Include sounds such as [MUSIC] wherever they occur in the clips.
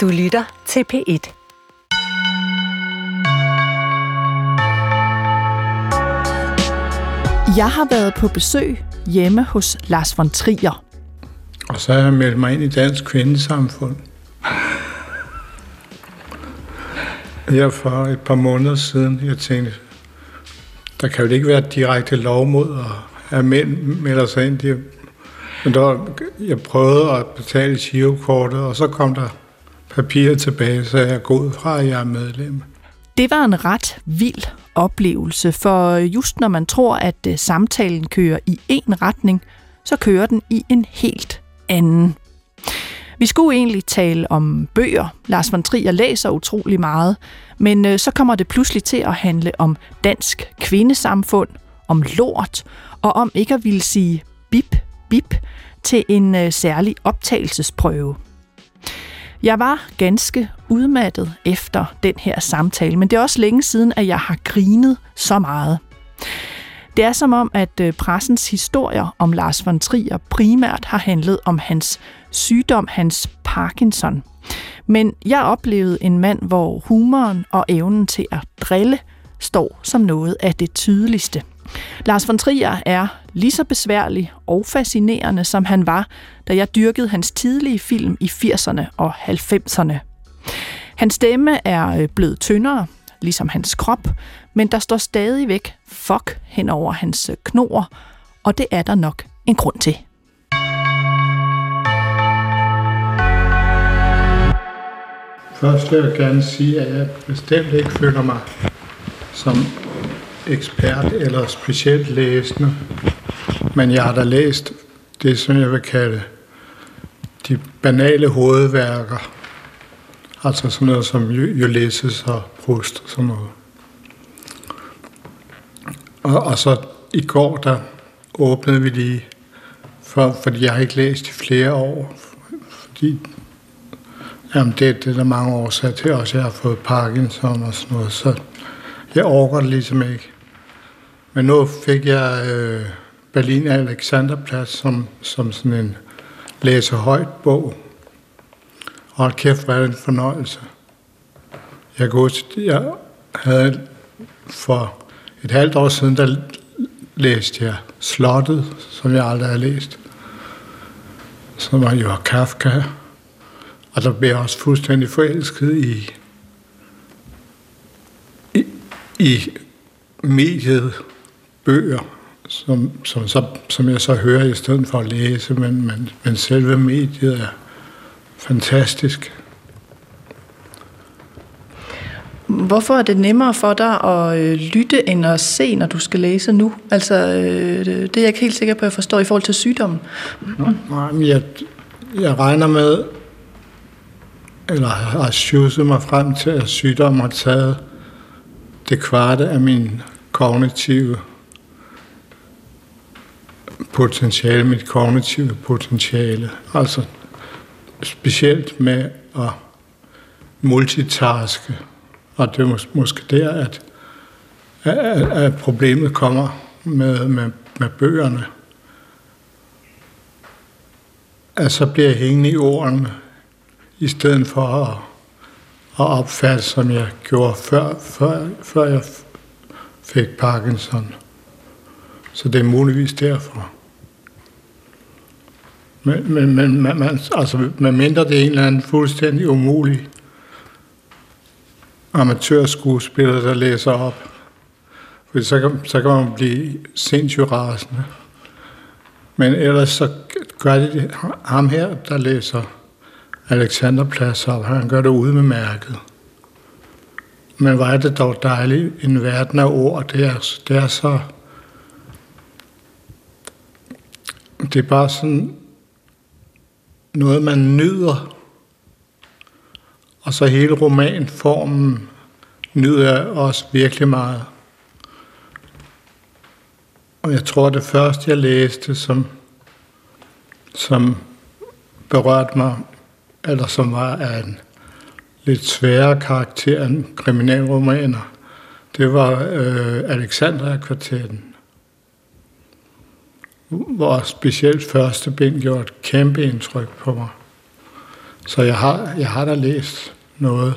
Du lytter til P1. Jeg har været på besøg hjemme hos Lars von Trier. Og så har jeg meldt mig ind i Dansk Kvindesamfund. Her for et par måneder siden, jeg tænkte, der kan jo ikke være direkte lov mod at have mænd melder sig ind. De, men der, jeg prøvede at betale girokortet, og så kom der papirer tilbage, så jeg går ud fra, at jeg er medlem. Det var en ret vild oplevelse, for just når man tror, at øh, samtalen kører i en retning, så kører den i en helt anden. Vi skulle egentlig tale om bøger. Lars von Trier læser utrolig meget, men øh, så kommer det pludselig til at handle om dansk kvindesamfund, om lort, og om ikke at ville sige bip, bip til en øh, særlig optagelsesprøve. Jeg var ganske udmattet efter den her samtale, men det er også længe siden, at jeg har grinet så meget. Det er som om, at øh, pressens historier om Lars von Trier primært har handlet om hans sygdom, hans Parkinson. Men jeg oplevede en mand, hvor humoren og evnen til at drille står som noget af det tydeligste. Lars von Trier er lige så besværlig og fascinerende, som han var, da jeg dyrkede hans tidlige film i 80'erne og 90'erne. Hans stemme er øh, blevet tyndere, ligesom hans krop, men der står stadigvæk fuck hen over hans øh, knor, og det er der nok en grund til. Først vil jeg gerne sige, at jeg bestemt ikke føler mig som ekspert eller specielt læsende, men jeg har da læst det, som jeg vil kalde de banale hovedværker, altså sådan noget som Ulysses og Proust og sådan noget. Og, og så i går, der åbnede vi lige, for, fordi jeg har ikke læst i flere år, fordi jamen det, det er der mange årsager til, også jeg har fået Parkinson og sådan noget, så jeg overgår det ligesom ikke. Men nu fik jeg øh, Berlin Alexanderplads som, som sådan en læse højt bog. Og kæft, hvor er det en fornøjelse. Jeg, går, jeg havde for et halvt år siden, der læste jeg Slottet, som jeg aldrig har læst. Som var jo Kafka. Og der blev jeg også fuldstændig forelsket i, i, i mediet bøger, som, som, så, som jeg så hører i stedet for at læse, men, men, men selve mediet er fantastisk. Hvorfor er det nemmere for dig at øh, lytte end at se, når du skal læse nu? Altså, øh, det er jeg ikke helt sikker på, at jeg forstår i forhold til sygdommen. Nej, men jeg, jeg regner med, eller har sjusset mig frem til, at sygdommen har taget det kvarte af min kognitive potentiale, mit kognitive potentiale. Altså specielt med at multitaske. Og det er måske der, at, at, at problemet kommer med, med, med bøgerne. At så bliver jeg hængende i ordene, i stedet for at, at opfatte, som jeg gjorde før, før, før jeg fik Parkinson. Så det er muligvis derfor. Men, men, men man, man, altså, man mindre det er en eller anden fuldstændig umulig amatørskuespiller, der læser op. For så kan, så kan man blive sindssygt rasende. Men ellers så gør det ham her, der læser Alexanderplads op. Han gør det ude med mærket. Men var det dog dejligt, en verden af ord. Det er, det er så... Det er bare sådan noget, man nyder. Og så hele romanformen nyder jeg også virkelig meget. Og jeg tror, det første, jeg læste, som, som berørte mig, eller som var af en lidt sværere karakter end kriminalromaner, det var øh, Alexandria-kvartetten hvor specielt første bind gjorde et kæmpe indtryk på mig. Så jeg har, jeg har da læst noget.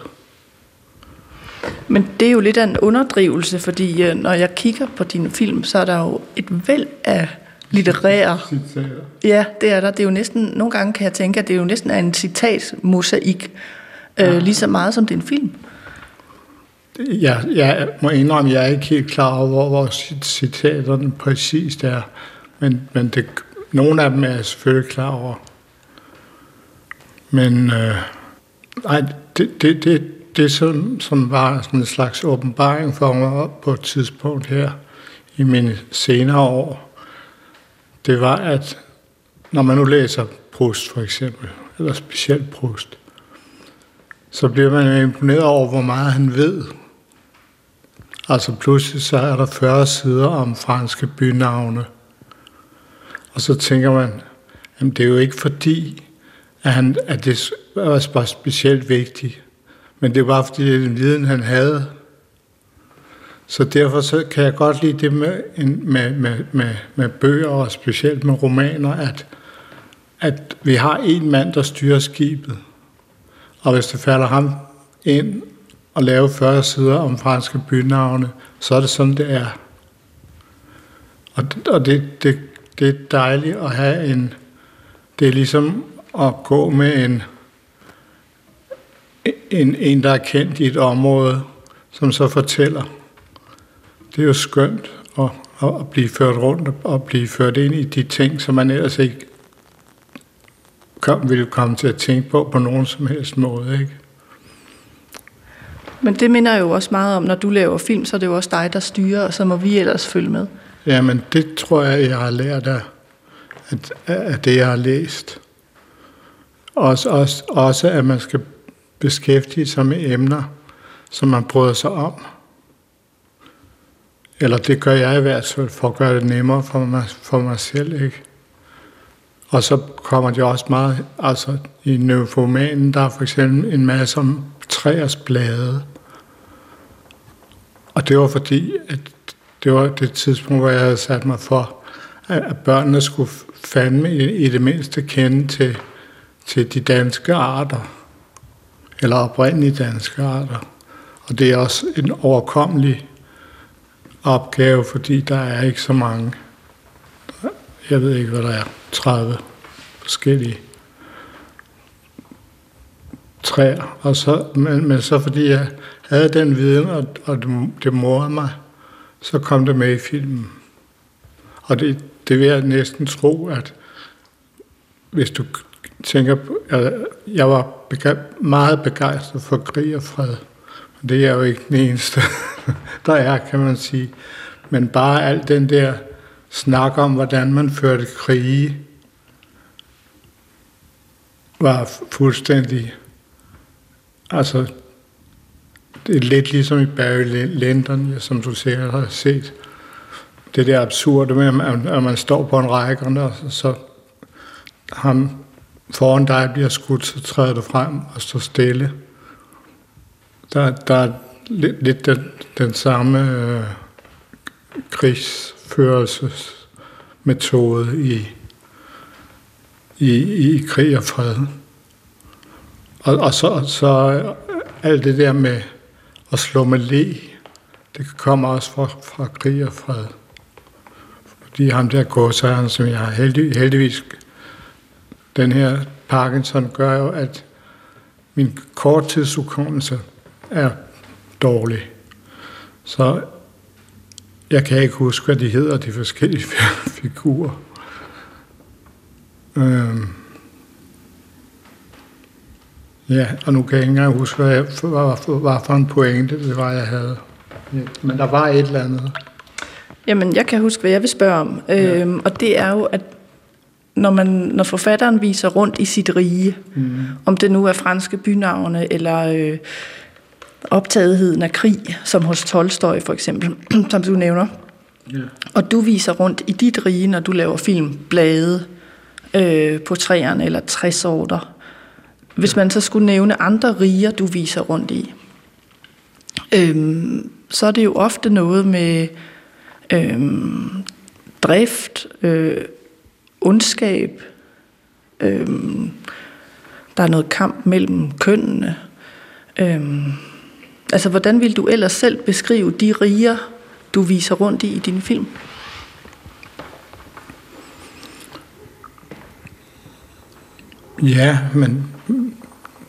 Men det er jo lidt af en underdrivelse, fordi øh, når jeg kigger på dine film, så er der jo et væld af litterære... Citater. Ja, det er der. Det er jo næsten, nogle gange kan jeg tænke, at det er jo næsten er en citatmosaik, øh, lige så meget som det er en film. Jeg, jeg må indrømme, at jeg er ikke helt klar over, hvor, hvor cit- citaterne præcist er. Men, men det, nogle af dem er jeg selvfølgelig klar over. Men øh, ej, det, det, det, det som, som var sådan en slags åbenbaring for mig på et tidspunkt her i mine senere år, det var, at når man nu læser Proust for eksempel, eller specielt Proust, så bliver man jo imponeret over, hvor meget han ved. Altså pludselig så er der 40 sider om franske bynavne. Og så tænker man, jamen det er jo ikke fordi, at, han, at det var specielt vigtigt, men det var fordi, det den viden, han havde. Så derfor så kan jeg godt lide det med, en- med, med, med, med bøger, og specielt med romaner, at, at vi har en mand, der styrer skibet. Og hvis det falder ham ind og lave 40 sider om franske bynavne, så er det sådan, det er. Og, det- og det, det, det er dejligt at have en... Det er ligesom at gå med en, en, en, der er kendt i et område, som så fortæller. Det er jo skønt at, at blive ført rundt og blive ført ind i de ting, som man ellers ikke kom, ville komme til at tænke på på nogen som helst måde. Ikke? Men det minder jo også meget om, når du laver film, så er det jo også dig, der styrer, og så må vi ellers følge med. Jamen, det tror jeg, jeg har lært af, at, af det, jeg har læst. Også, også, også, at man skal beskæftige sig med emner, som man bryder sig om. Eller det gør jeg i hvert fald, for at gøre det nemmere for mig, for mig selv. Ikke? Og så kommer det også meget, altså i neuromanen, der er for eksempel en masse om træers blade. Og det var fordi, at det var det tidspunkt, hvor jeg havde sat mig for, at børnene skulle fandme i, i det mindste kende til, til de danske arter, eller oprindelige danske arter. Og det er også en overkommelig opgave, fordi der er ikke så mange. Jeg ved ikke, hvad der er. 30 forskellige træer. Og så, men, men så fordi jeg havde den viden, og, og det, det morede mig, så kom det med i filmen. Og det, det vil jeg næsten tro, at hvis du tænker på, at jeg var bega- meget begejstret for krig og fred. Men det er jeg jo ikke den eneste, [LAUGHS] der er, kan man sige. Men bare al den der snak om, hvordan man førte krige, var fuldstændig... Altså, det er lidt ligesom i Barry Lyndon, som du sikkert har set. Det der absurde med, at man, står på en række, og så, så ham foran dig bliver skudt, så træder du frem og står stille. Der, der er lidt, lidt den, den samme øh, krigsførelsesmetode i, i, i krig og fred. Og, og så, så alt det der med og slå med le, det kommer også fra, fra krig og fred. Fordi ham der gåsejeren, som jeg har heldig, heldigvis, den her Parkinson gør jo, at min korttidshukommelse er dårlig. Så jeg kan ikke huske, hvad de hedder, de forskellige [LAUGHS] figurer. Øhm. Ja, og nu kan jeg ikke engang huske, hvad, jeg, hvad, hvad, for en pointe det var, jeg havde. Ja, men der var et eller andet. Jamen, jeg kan huske, hvad jeg vil spørge om. Ja. Øhm, og det er jo, at når, man, når forfatteren viser rundt i sit rige, mm. om det nu er franske bynavne, eller øh, optagetheden af krig, som hos Tolstoy for eksempel, [CLEARS THROAT] som du nævner, Ja. og du viser rundt i dit rige, når du laver film, blade, øh, på træerne eller træsorter. Hvis man så skulle nævne andre riger, du viser rundt i, øhm, så er det jo ofte noget med øhm, drift, øh, ondskab, øhm, der er noget kamp mellem kønnene. Øhm, altså, hvordan vil du ellers selv beskrive de riger, du viser rundt i i din film? Ja, men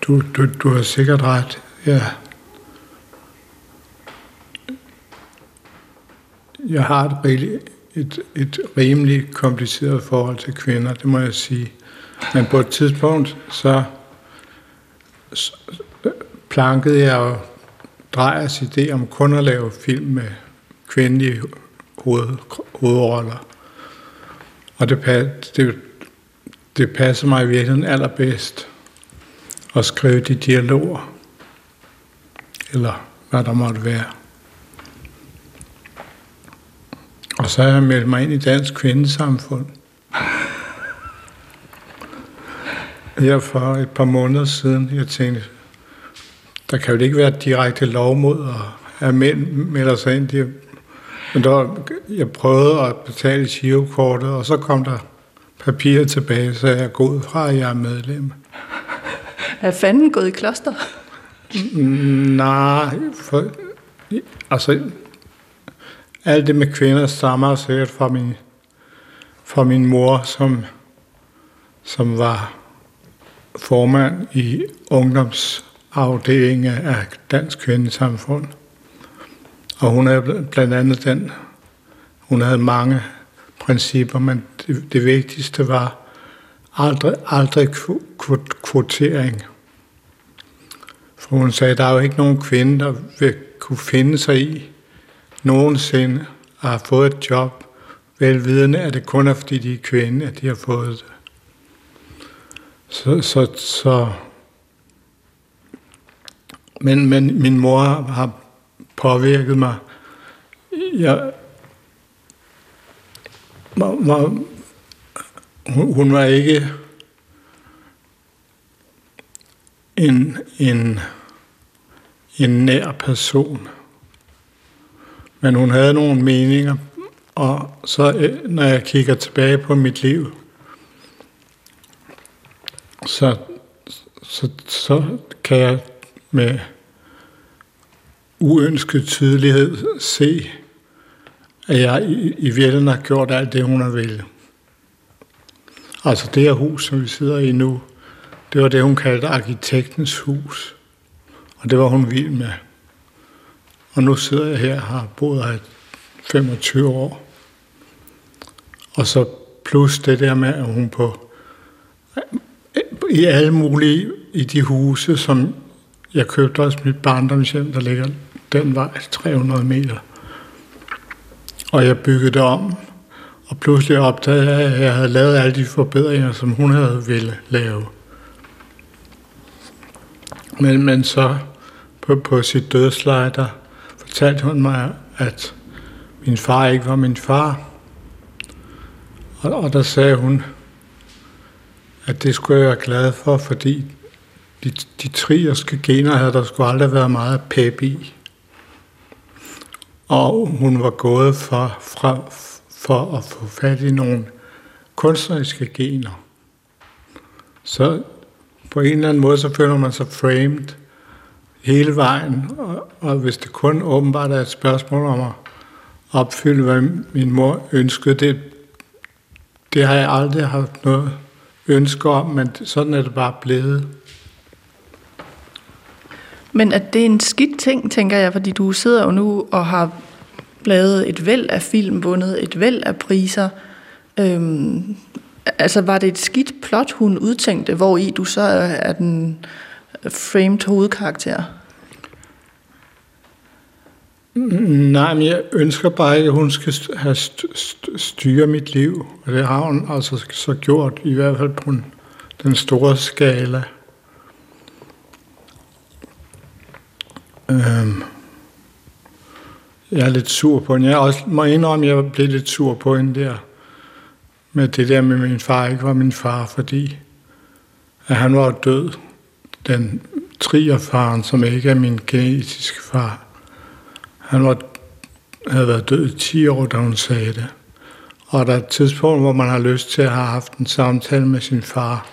du, du, du har sikkert ret. Ja. Jeg har et, rimelig, et, et rimelig kompliceret forhold til kvinder, det må jeg sige. Men på et tidspunkt, så, så øh, plankede jeg jo Drejers idé om kun at lave film med kvindelige hoved, hovedroller. Og det, det, det passer mig i virkeligheden allerbedst at skrive de dialoger, eller hvad der måtte være. Og så har jeg meldt mig ind i Dansk Kvindesamfund. Her for et par måneder siden, jeg tænkte, der kan jo ikke være direkte lov mod at have mænd melder sig ind. Men der, jeg prøvede at betale girokortet, og så kom der papirer tilbage, så jeg er god fra, at jeg er medlem. Er fanden gået i kloster? Nej, for, altså, alt det med kvinder stammer sikkert fra min, fra min mor, som, som var formand i ungdomsafdelingen af Dansk Kvindesamfund. Og hun er blandt andet den, hun havde mange principper, men det, det vigtigste var aldrig, aldrig kvotering. For hun sagde, der er jo ikke nogen kvinde, der vil kunne finde sig i nogensinde at have fået et job, velvidende, at det kun er fordi de er kvinde, at de har fået det. Så, så, så men, men min mor har påvirket mig. Jeg, var, var, hun var ikke en, en, en nær person. Men hun havde nogle meninger, og så øh, når jeg kigger tilbage på mit liv, så, så, så kan jeg med uønsket tydelighed se, at jeg i, i virkeligheden har gjort alt det, hun har ville. Altså det her hus, som vi sidder i nu, det var det, hun kaldte arkitektens hus. Og det var hun vild med. Og nu sidder jeg her og har boet her 25 år. Og så plus det der med, at hun på i alle mulige i de huse, som jeg købte også mit barndomshjem, der ligger den vej 300 meter. Og jeg byggede det om, og pludselig opdagede jeg, at jeg havde lavet alle de forbedringer, som hun havde ville lave. Men, men så på, på sit dødsleje, der fortalte hun mig, at min far ikke var min far. Og, og der sagde hun, at det skulle jeg være glad for, fordi de, de trierske gener havde der skulle aldrig været meget pep i. Og hun var gået for, fra, for at få fat i nogle kunstneriske gener. Så på en eller anden måde, så føler man sig framed hele vejen, og, og hvis det kun åbenbart er et spørgsmål om at opfylde, hvad min mor ønskede, det, det har jeg aldrig haft noget ønske om, men sådan er det bare blevet. Men at det er en skidt ting, tænker jeg, fordi du sidder jo nu og har lavet et væld af film, vundet et væld af priser. Øhm, altså var det et skidt plot, hun udtænkte, hvor i du så er den framed hovedkarakter? Mm, nej, men jeg ønsker bare ikke, at hun skal have styre mit liv. Og det har hun altså så gjort, i hvert fald på den store skala. Øhm. Jeg er lidt sur på hende. Jeg også må indrømme, at jeg blev lidt sur på hende der. Med det der med, at min far ikke var min far, fordi at han var død. Den trierfaren, som ikke er min genetiske far. Han var, havde været død i 10 år, da hun sagde det. Og der er et tidspunkt, hvor man har lyst til at have haft en samtale med sin far.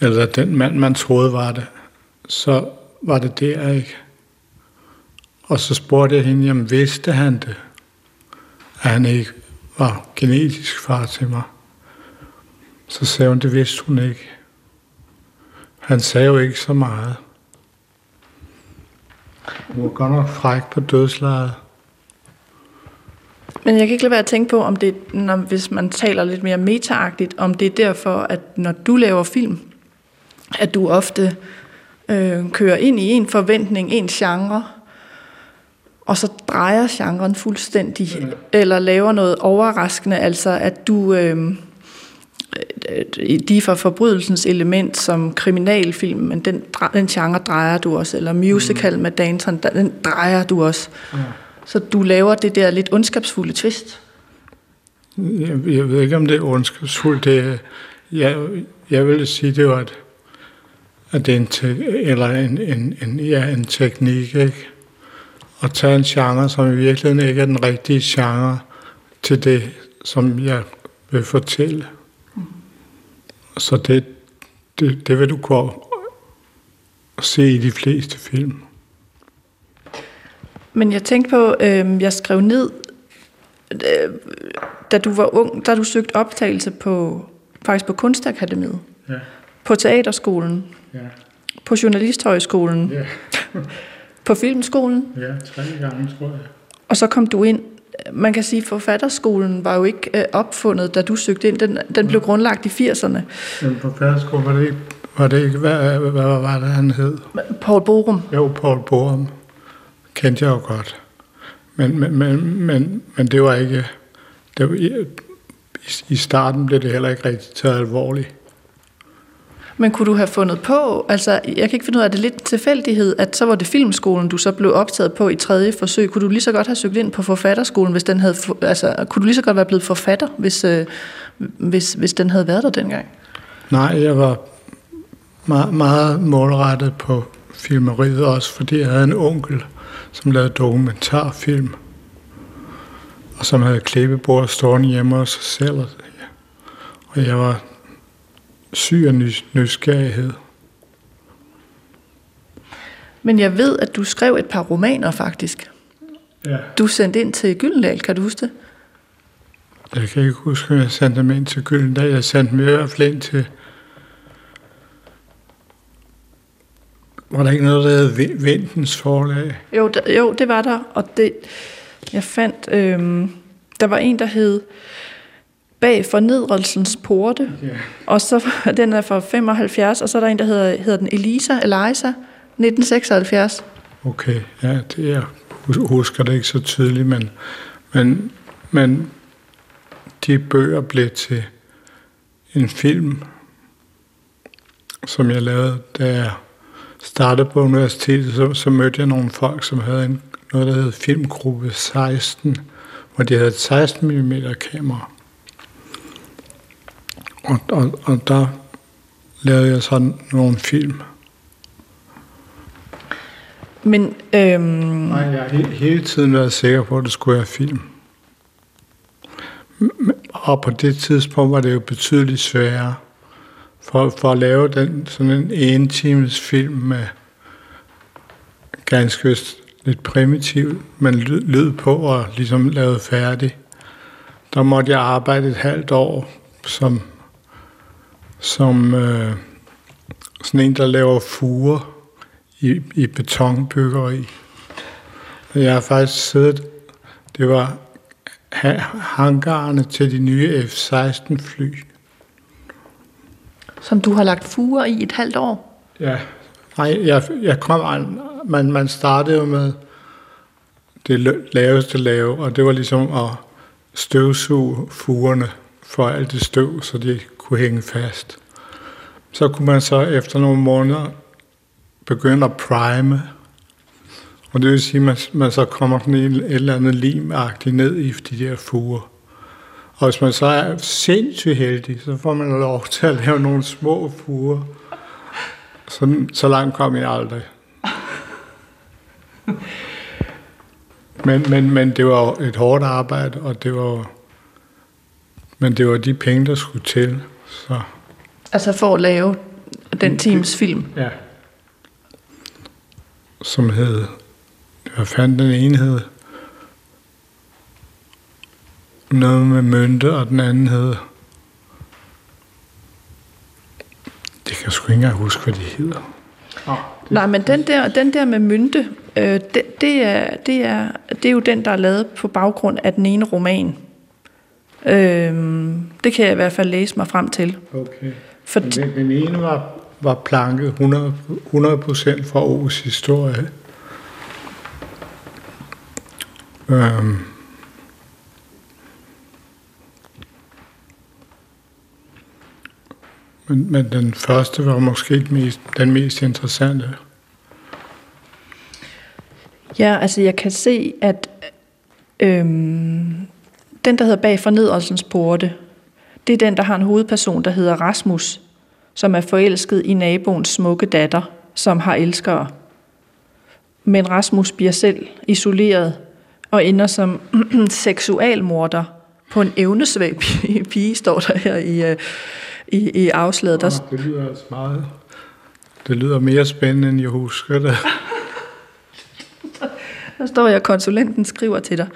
eller den mand, man troede var det, så var det der, ikke? Og så spurgte jeg hende, jamen vidste han det? At han ikke var genetisk far til mig. Så sagde hun, det vidste hun ikke. Han sagde jo ikke så meget. Hun var godt nok fræk på dødslejet. Men jeg kan ikke lade være at tænke på, om det, når, hvis man taler lidt mere metaagtigt, om det er derfor, at når du laver film, at du ofte øh, kører ind i en forventning, en genre, og så drejer genren fuldstændig, ja. eller laver noget overraskende, altså at du... Øh, de for forbrydelsens element som kriminalfilm, men den, den genre drejer du også, eller musical mm. med Danton, den drejer du også. Ja. Så du laver det der lidt ondskabsfulde twist. Jeg, jeg ved ikke, om det er ondskabsfuldt. Det, jeg, jeg vil sige, det var et, at det er en, te, eller en, en, en, ja, en teknik, ikke? At tage en genre, som i virkeligheden ikke er den rigtige genre til det, som jeg vil fortælle. Mm. Så det, det, det vil du kunne se i de fleste film. Men jeg tænkte på, øh, jeg skrev ned, øh, da du var ung, da du søgte optagelse på, faktisk på Kunstakademiet, ja. på Teaterskolen, ja. på Journalisthøjskolen, ja. [LAUGHS] på Filmskolen. Ja, tre gange, tror jeg. Og så kom du ind. Man kan sige, at forfatterskolen var jo ikke øh, opfundet, da du søgte ind. Den, den blev grundlagt i 80'erne. Men forfatterskolen var det ikke, var det ikke hvad, hvad, hvad var det, han hed? Paul Borum. Jo, Paul Borum kendte jeg jo godt. Men, men, men, men, men det var ikke... Det var, i, I starten blev det heller ikke rigtig taget alvorligt. Men kunne du have fundet på, altså jeg kan ikke finde ud af, det lidt tilfældighed, at så var det filmskolen, du så blev optaget på i tredje forsøg. Kunne du lige så godt have søgt ind på forfatterskolen, hvis den havde, altså kunne du lige så godt være blevet forfatter, hvis, øh, hvis, hvis den havde været der dengang? Nej, jeg var meget, meget målrettet på filmeriet også, fordi jeg havde en onkel, som lavede dokumentarfilm, og som havde klippebord stående hjemme hos sig selv. Og jeg var syg af nysgerrighed. Men jeg ved, at du skrev et par romaner faktisk. Ja. Du sendte ind til Gyldendal, kan du huske det? Jeg kan ikke huske, at jeg sendte dem ind til Gyldendal. Jeg sendte dem i hvert fald ind til Var der ikke noget, der hed Ventens forlag? Jo, der, jo, det var der, og det, jeg fandt, øhm, der var en, der hed Bag fornedrelsens porte, yeah. og så [LAUGHS] den er fra 75, og så er der en, der hedder, hedder den Elisa, Elisa, 1976. Okay, ja, det jeg husker det ikke så tydeligt, men, men, men de bøger blev til en film, som jeg lavede, da jeg startede på universitetet, så, så mødte jeg nogle folk, som havde en, noget, der hed Filmgruppe 16, hvor de havde et 16 mm kamera. Og, og, og der lavede jeg sådan nogle film. Men, øhm... Nej, jeg har he- hele tiden været sikker på, at det skulle være film. Og på det tidspunkt var det jo betydeligt sværere for, for at lave den, sådan en en times film med ganske lidt primitivt, men lyd, lyd på og ligesom lavet færdig. Der måtte jeg arbejde et halvt år som, som øh, sådan en, der laver fure i, i betonbyggeri. Jeg har faktisk siddet, det var hangarerne til de nye F-16 fly som du har lagt fure i et halvt år? Ja, nej, jeg, jeg kom, man, man startede jo med det laveste lave, og det var ligesom at støvsuge fugerne for alt det støv, så de kunne hænge fast. Så kunne man så efter nogle måneder begynde at prime, og det vil sige, at man, man så kommer sådan et, et eller andet limagtigt ned i de der fuger. Og hvis man så er sindssygt heldig, så får man lov [LAUGHS] til at lave nogle små fuger. Så, så langt kom jeg aldrig. Men, men, men det var et hårdt arbejde, og det var, men det var de penge, der skulle til. Så. Altså for at lave den teams film. Ja. Som hed, hvad fanden den ene hed? Noget med mønte, og den anden hed... Det kan jeg sgu ikke engang huske, hvad de hedder. Oh, Nej, men den der, den der med mynte, øh, det, det, er, det, er, det er jo den, der er lavet på baggrund af den ene roman. Øh, det kan jeg i hvert fald læse mig frem til. Okay. For den, den ene var, var planket 100, 100% fra Aarhus historie. Øhm. Men, men den første var måske mest, den mest interessante. Ja, altså jeg kan se, at øhm, den, der hedder Bag fornedrelsens porte, det er den, der har en hovedperson, der hedder Rasmus, som er forelsket i naboens smukke datter, som har elskere. Men Rasmus bliver selv isoleret og ender som [CLEARS THROAT] seksualmorder på en evnesvag pige, står der her i, øh, i, i afslaget. Der... det lyder altså meget... Det lyder mere spændende, end jeg husker det. [LAUGHS] der står jeg, konsulenten skriver til dig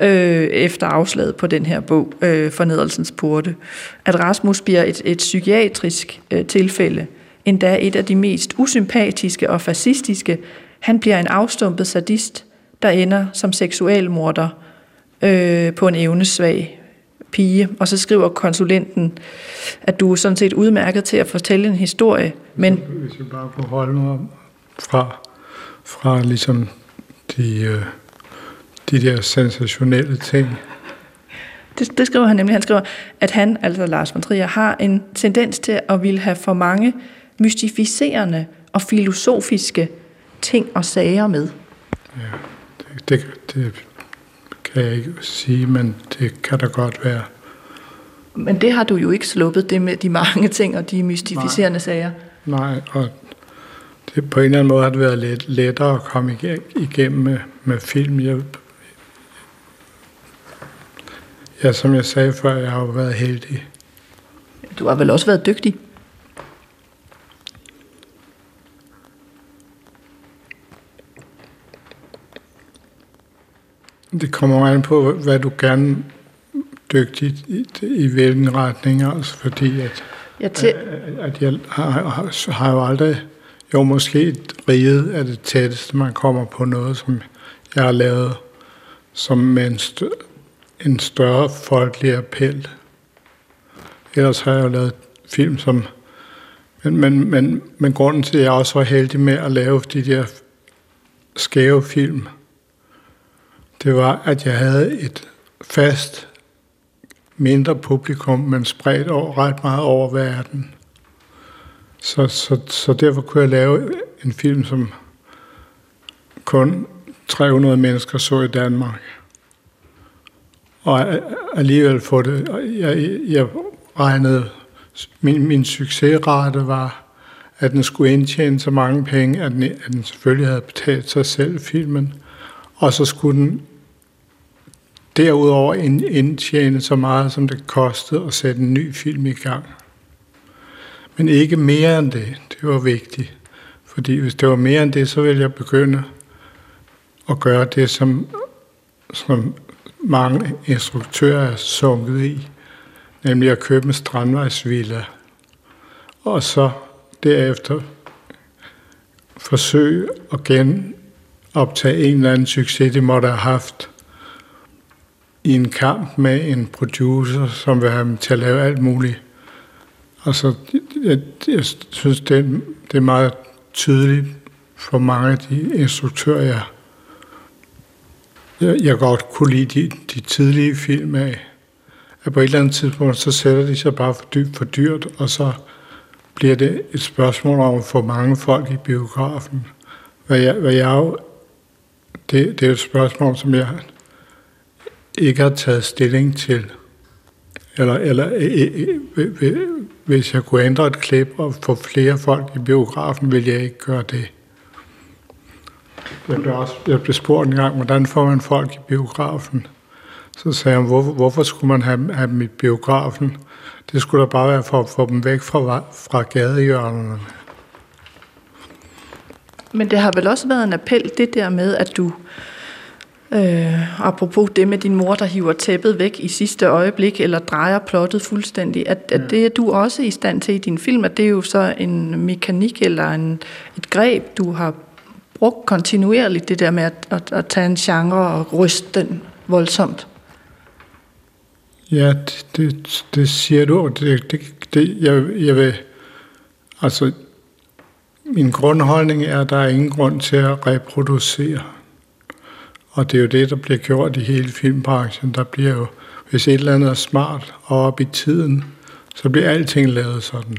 øh, efter afslaget på den her bog, øh, Fornedrelsens Porte, at Rasmus bliver et, et psykiatrisk øh, tilfælde, endda et af de mest usympatiske og fascistiske. Han bliver en afstumpet sadist, der ender som seksualmorder øh, på en evnesvag pige. Og så skriver konsulenten, at du er sådan set udmærket til at fortælle en historie. Men Hvis jeg bare kunne holde mig fra, fra ligesom de... Øh de der sensationelle ting. Det, det skriver han nemlig. Han skriver, at han, altså Lars von Trier, har en tendens til at ville have for mange mystificerende og filosofiske ting og sager med. Ja, det, det, det kan jeg ikke sige, men det kan da godt være. Men det har du jo ikke sluppet, det med de mange ting og de mystificerende Nej. sager. Nej, og det, på en eller anden måde har det været lidt lettere at komme igennem med, med film. Jeg Ja, som jeg sagde før, jeg har jo været heldig. Du har vel også været dygtig? Det kommer an på, hvad du gerne dygtig i, i hvilken retning, altså fordi at, jeg til... at jeg har, har, har jo aldrig, jo måske et riget er det tætteste, man kommer på noget, som jeg har lavet som med en større folkelig appel. Ellers har jeg jo lavet film, som... Men, men, men, men grunden til, at jeg også var heldig med at lave de der skæve film, det var, at jeg havde et fast, mindre publikum, men spredt over, ret meget over verden. Så, så, så derfor kunne jeg lave en film, som kun 300 mennesker så i Danmark og alligevel få det. Jeg, jeg regnede, min, min succesrate var, at den skulle indtjene så mange penge, at den, at den selvfølgelig havde betalt sig selv, filmen. Og så skulle den derudover indtjene så meget, som det kostede at sætte en ny film i gang. Men ikke mere end det. Det var vigtigt. Fordi hvis det var mere end det, så ville jeg begynde at gøre det, som, som mange instruktører er sunket i, nemlig at købe en strandvejsvilla, og så derefter forsøge at genoptage en eller anden succes, de måtte have haft i en kamp med en producer, som vil have dem til at lave alt muligt. Altså, jeg, jeg synes, det, det er meget tydeligt for mange af de instruktører, jeg jeg, jeg godt kunne lide de, de tidlige film af, at på et eller andet tidspunkt, så sætter de sig bare for, dybt for dyrt, og så bliver det et spørgsmål om at få mange folk i biografen. Hvad jeg, hvad jeg jo, det, det er et spørgsmål, som jeg ikke har taget stilling til. Eller, eller øh, øh, øh, hvis jeg kunne ændre et klip og få flere folk i biografen, ville jeg ikke gøre det. Jeg blev, også, jeg blev spurgt en gang, hvordan får man folk i biografen? Så sagde han, hvorfor, hvorfor skulle man have, have dem i biografen? Det skulle da bare være for at få dem væk fra, fra gadehjørnerne. Men det har vel også været en appel, det der med, at du, øh, apropos det med din mor, der hiver tæppet væk i sidste øjeblik, eller drejer plottet fuldstændig, at, at det er du også i stand til i din film, at det er jo så en mekanik eller en, et greb, du har brugt kontinuerligt, det der med at, at, at tage en genre og ryste den voldsomt. Ja, det, det, det siger du. Det, det, det, jeg, jeg vil, altså, min grundholdning er, at der er ingen grund til at reproducere. Og det er jo det, der bliver gjort i hele filmbranchen. Der bliver jo, hvis et eller andet er smart og op i tiden, så bliver alting lavet sådan.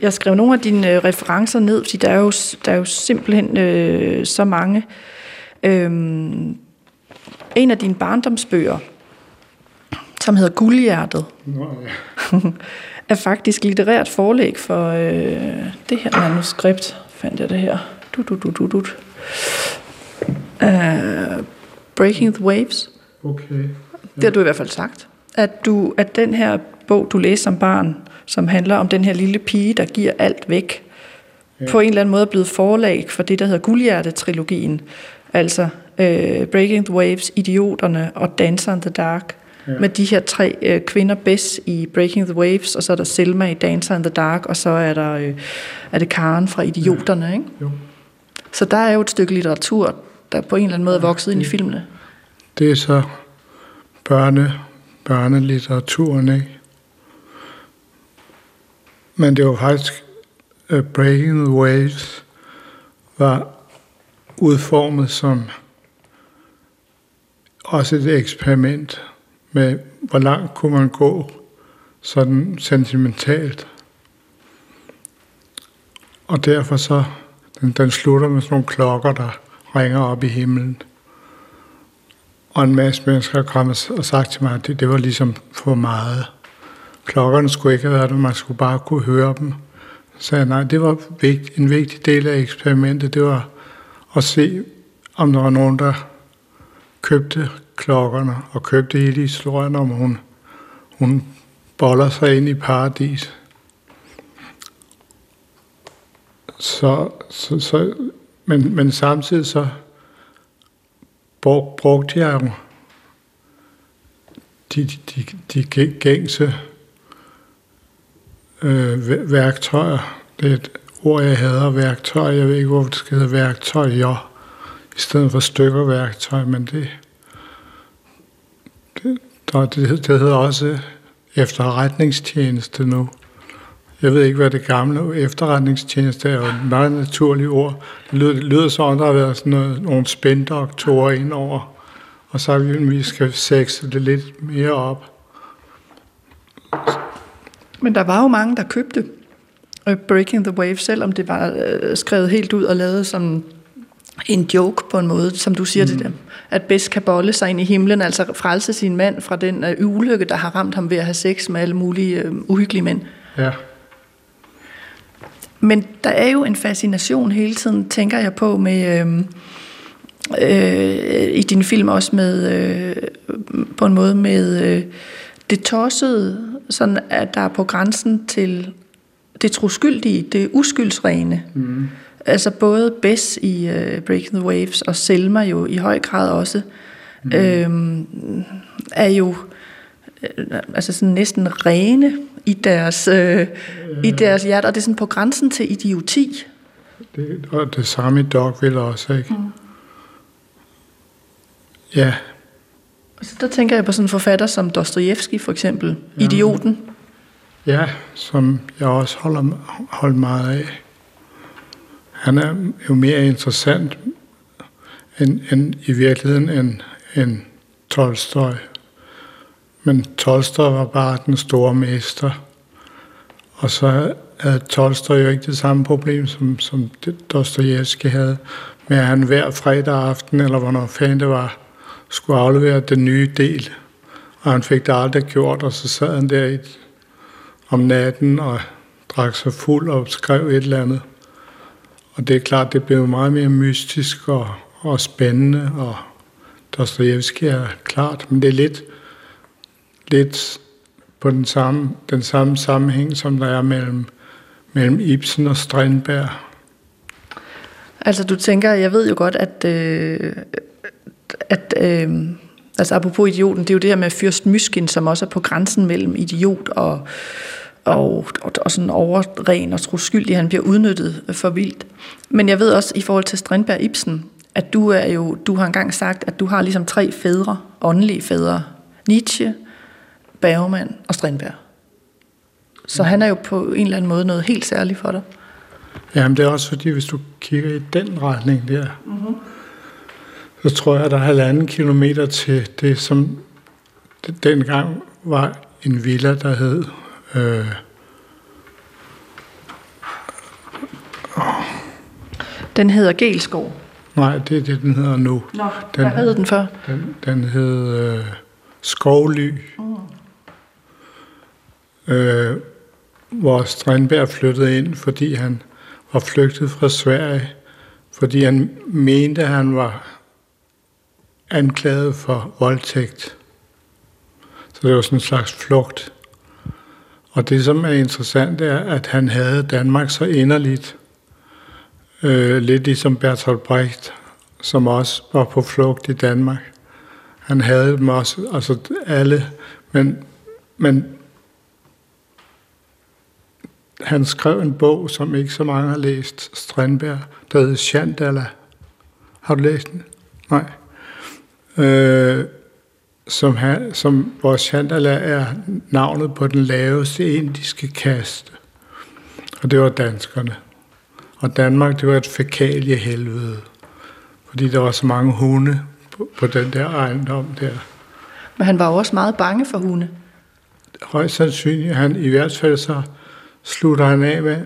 Jeg skrev nogle af dine øh, referencer ned, fordi der er jo, der er jo simpelthen øh, så mange. Øhm, en af dine barndomsbøger, som hedder Guldhjertet, Nå, [LAUGHS] ja. er faktisk litterært forlæg for øh, det her manuskript. Fandt jeg det her. Du, du, du, du, du. Uh, Breaking the Waves. Okay. Ja. Det har du i hvert fald sagt. At, du, at den her bog, du læste som barn, som handler om den her lille pige, der giver alt væk, ja. på en eller anden måde er blevet forlag for det, der hedder Guldhjerte-trilogien. Altså uh, Breaking the Waves, Idioterne og Dancer in the Dark ja. med de her tre øh, kvinder, Bess i Breaking the Waves, og så er der Selma i Dancer in the Dark, og så er der øh, er det Karen fra Idioterne. Ikke? Jo. Så der er jo et stykke litteratur, der på en eller anden måde er vokset ja, ind i filmene. Det er så børne, børnelitteraturen, ikke? Men det var faktisk uh, Breaking the Waves var udformet som også et eksperiment med, hvor langt kunne man gå sådan sentimentalt. Og derfor så, den, den slutter med sådan nogle klokker, der ringer op i himlen. Og en masse mennesker har kommet og sagt til mig, at det, det var ligesom for meget. Klokkerne skulle ikke have været der, man skulle bare kunne høre dem. Så jeg, nej, det var vigt, en vigtig del af eksperimentet, det var at se, om der var nogen, der købte klokkerne og købte hele historien om, hun, hun boller sig ind i paradis. Så, så, så, men, men samtidig så brugte jeg jo de, de, de gængse øh, værktøjer. Det er et ord, jeg hader, værktøj. Jeg ved ikke, hvorfor det skal hedde værktøj. I stedet for stykker værktøj, men det, det, det, det hedder også efterretningstjeneste nu. Jeg ved ikke, hvad det gamle efterretningstjeneste er, et meget naturligt ord. Det lyder, det lyder som, der har været sådan noget, nogle spændoktorer indover, og så vi, vi skal sexe det lidt mere op. Men der var jo mange, der købte øh, Breaking the Wave, selvom det var øh, skrevet helt ud og lavet som en joke på en måde, som du siger mm. til dem. At bedst kan bolle sig ind i himlen, altså frelse sin mand fra den øh, ulykke, der har ramt ham ved at have sex med alle mulige øh, uhyggelige mænd. Ja. Men der er jo en fascination hele tiden, tænker jeg på, med øh, øh, i din film også med, øh, på en måde med øh, det tossede, sådan at der er på grænsen til det troskyldige, det uskyldsrene. Mm. Altså både Bess i uh, Breaking the Waves og Selma jo i høj grad også, mm. øhm, er jo øh, altså sådan næsten rene i deres, øh, øh. i deres hjerte, og det er sådan på grænsen til idioti. Det, og det samme i Dogville også, ikke? Mm. Ja. Så der tænker jeg på sådan en forfatter som Dostojevski for eksempel, ja. Idioten. Mm. Ja, som jeg også holder, holder meget af. Han er jo mere interessant end, end i virkeligheden end, end Tolstoy. Men Tolstoy var bare den store mester. Og så havde Tolstoy jo ikke det samme problem, som, som Dostojevski havde, med at han hver fredag aften, eller hvornår fanden det var, skulle aflevere den nye del. Og han fik det aldrig gjort, og så sad han der om natten og drak sig fuld og skrev et eller andet. Og det er klart, det blev meget mere mystisk og, og spændende, og Dostoyevsky er klart, men det er lidt, lidt på den samme, den samme sammenhæng, som der er mellem, mellem Ibsen og Strindberg. Altså du tænker, jeg ved jo godt, at, øh, at øh, altså apropos idioten, det er jo det her med Fyrst Myskin, som også er på grænsen mellem idiot og, og, og, og sådan overren og troskyldig, han bliver udnyttet for vildt. Men jeg ved også i forhold til Strindberg Ibsen, at du er jo, du har engang sagt, at du har ligesom tre fædre, åndelige fædre. Nietzsche, Bergman og Strindberg. Så han er jo på en eller anden måde noget helt særligt for dig. Jamen det er også fordi, hvis du kigger i den retning der, mm-hmm. Så tror jeg, at der er halvanden kilometer til det, som dengang var en villa, der hed... Øh, den hedder Gelskov. Nej, det er det, den hedder nu. Nå, den, hvad hed den før? Den, den hed øh, Skovly. Mm. Øh, hvor Strindberg flyttede ind, fordi han var flygtet fra Sverige, fordi han mente, at han var anklaget for voldtægt. Så det var sådan en slags flugt. Og det, som er interessant, er, at han havde Danmark så inderligt, øh, lidt ligesom Bertolt Brecht, som også var på flugt i Danmark. Han havde dem også, altså alle, men, men han skrev en bog, som ikke så mange har læst, Strandberg, der hedder Chandala. Har du læst den? Nej. Øh, som, han, som, hvor Chandala er navnet på den laveste indiske kaste. Og det var danskerne. Og Danmark, det var et fækalie helvede. Fordi der var så mange hunde på, på den der ejendom der. Men han var jo også meget bange for hunde. Højst sandsynligt. Han, I hvert fald så slutter han af med,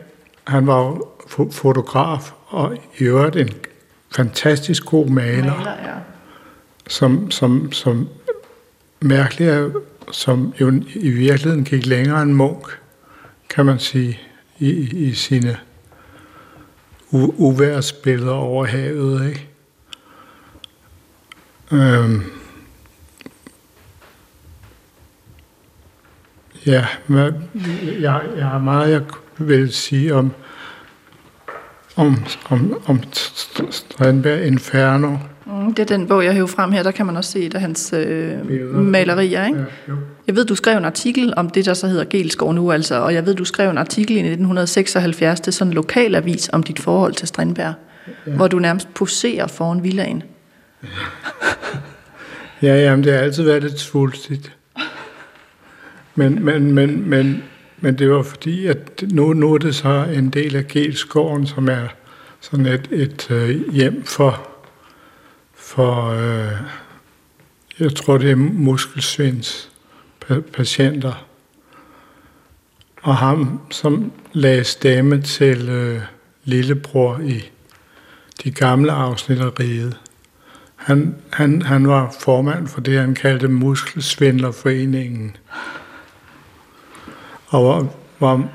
han var jo fotograf og i øvrigt en fantastisk god maler, maler ja som, som, som mærkeligt er, som jo i virkeligheden gik længere end Munk, kan man sige, i, i sine uværsbilleder over havet. Ikke? Øhm. Ja, jeg, jeg har meget, jeg vil sige om, om, om, om Strandberg Inferno. Mm, det er den bog, jeg hæver frem her. Der kan man også se et af hans øh, malerier. Ikke? Ja, jeg ved, du skrev en artikel om det, der så hedder Gelskov nu, altså, og jeg ved, du skrev en artikel i 1976 til sådan en lokalavis om dit forhold til Strindberg, ja. hvor du nærmest poserer foran villaen. [LAUGHS] ja, jamen, det har altid været lidt svulstigt. Men, men, men, men, men det var fordi, at nu, nu er det så en del af Gelskoven, som er sådan et, et øh, hjem for, for øh, jeg tror det er muskelsvinds patienter. Og ham, som lagde stemme til øh, lillebror i de gamle afsnit af riget, han, han, han var formand for det, han kaldte Muskelsvindlerforeningen og var, var,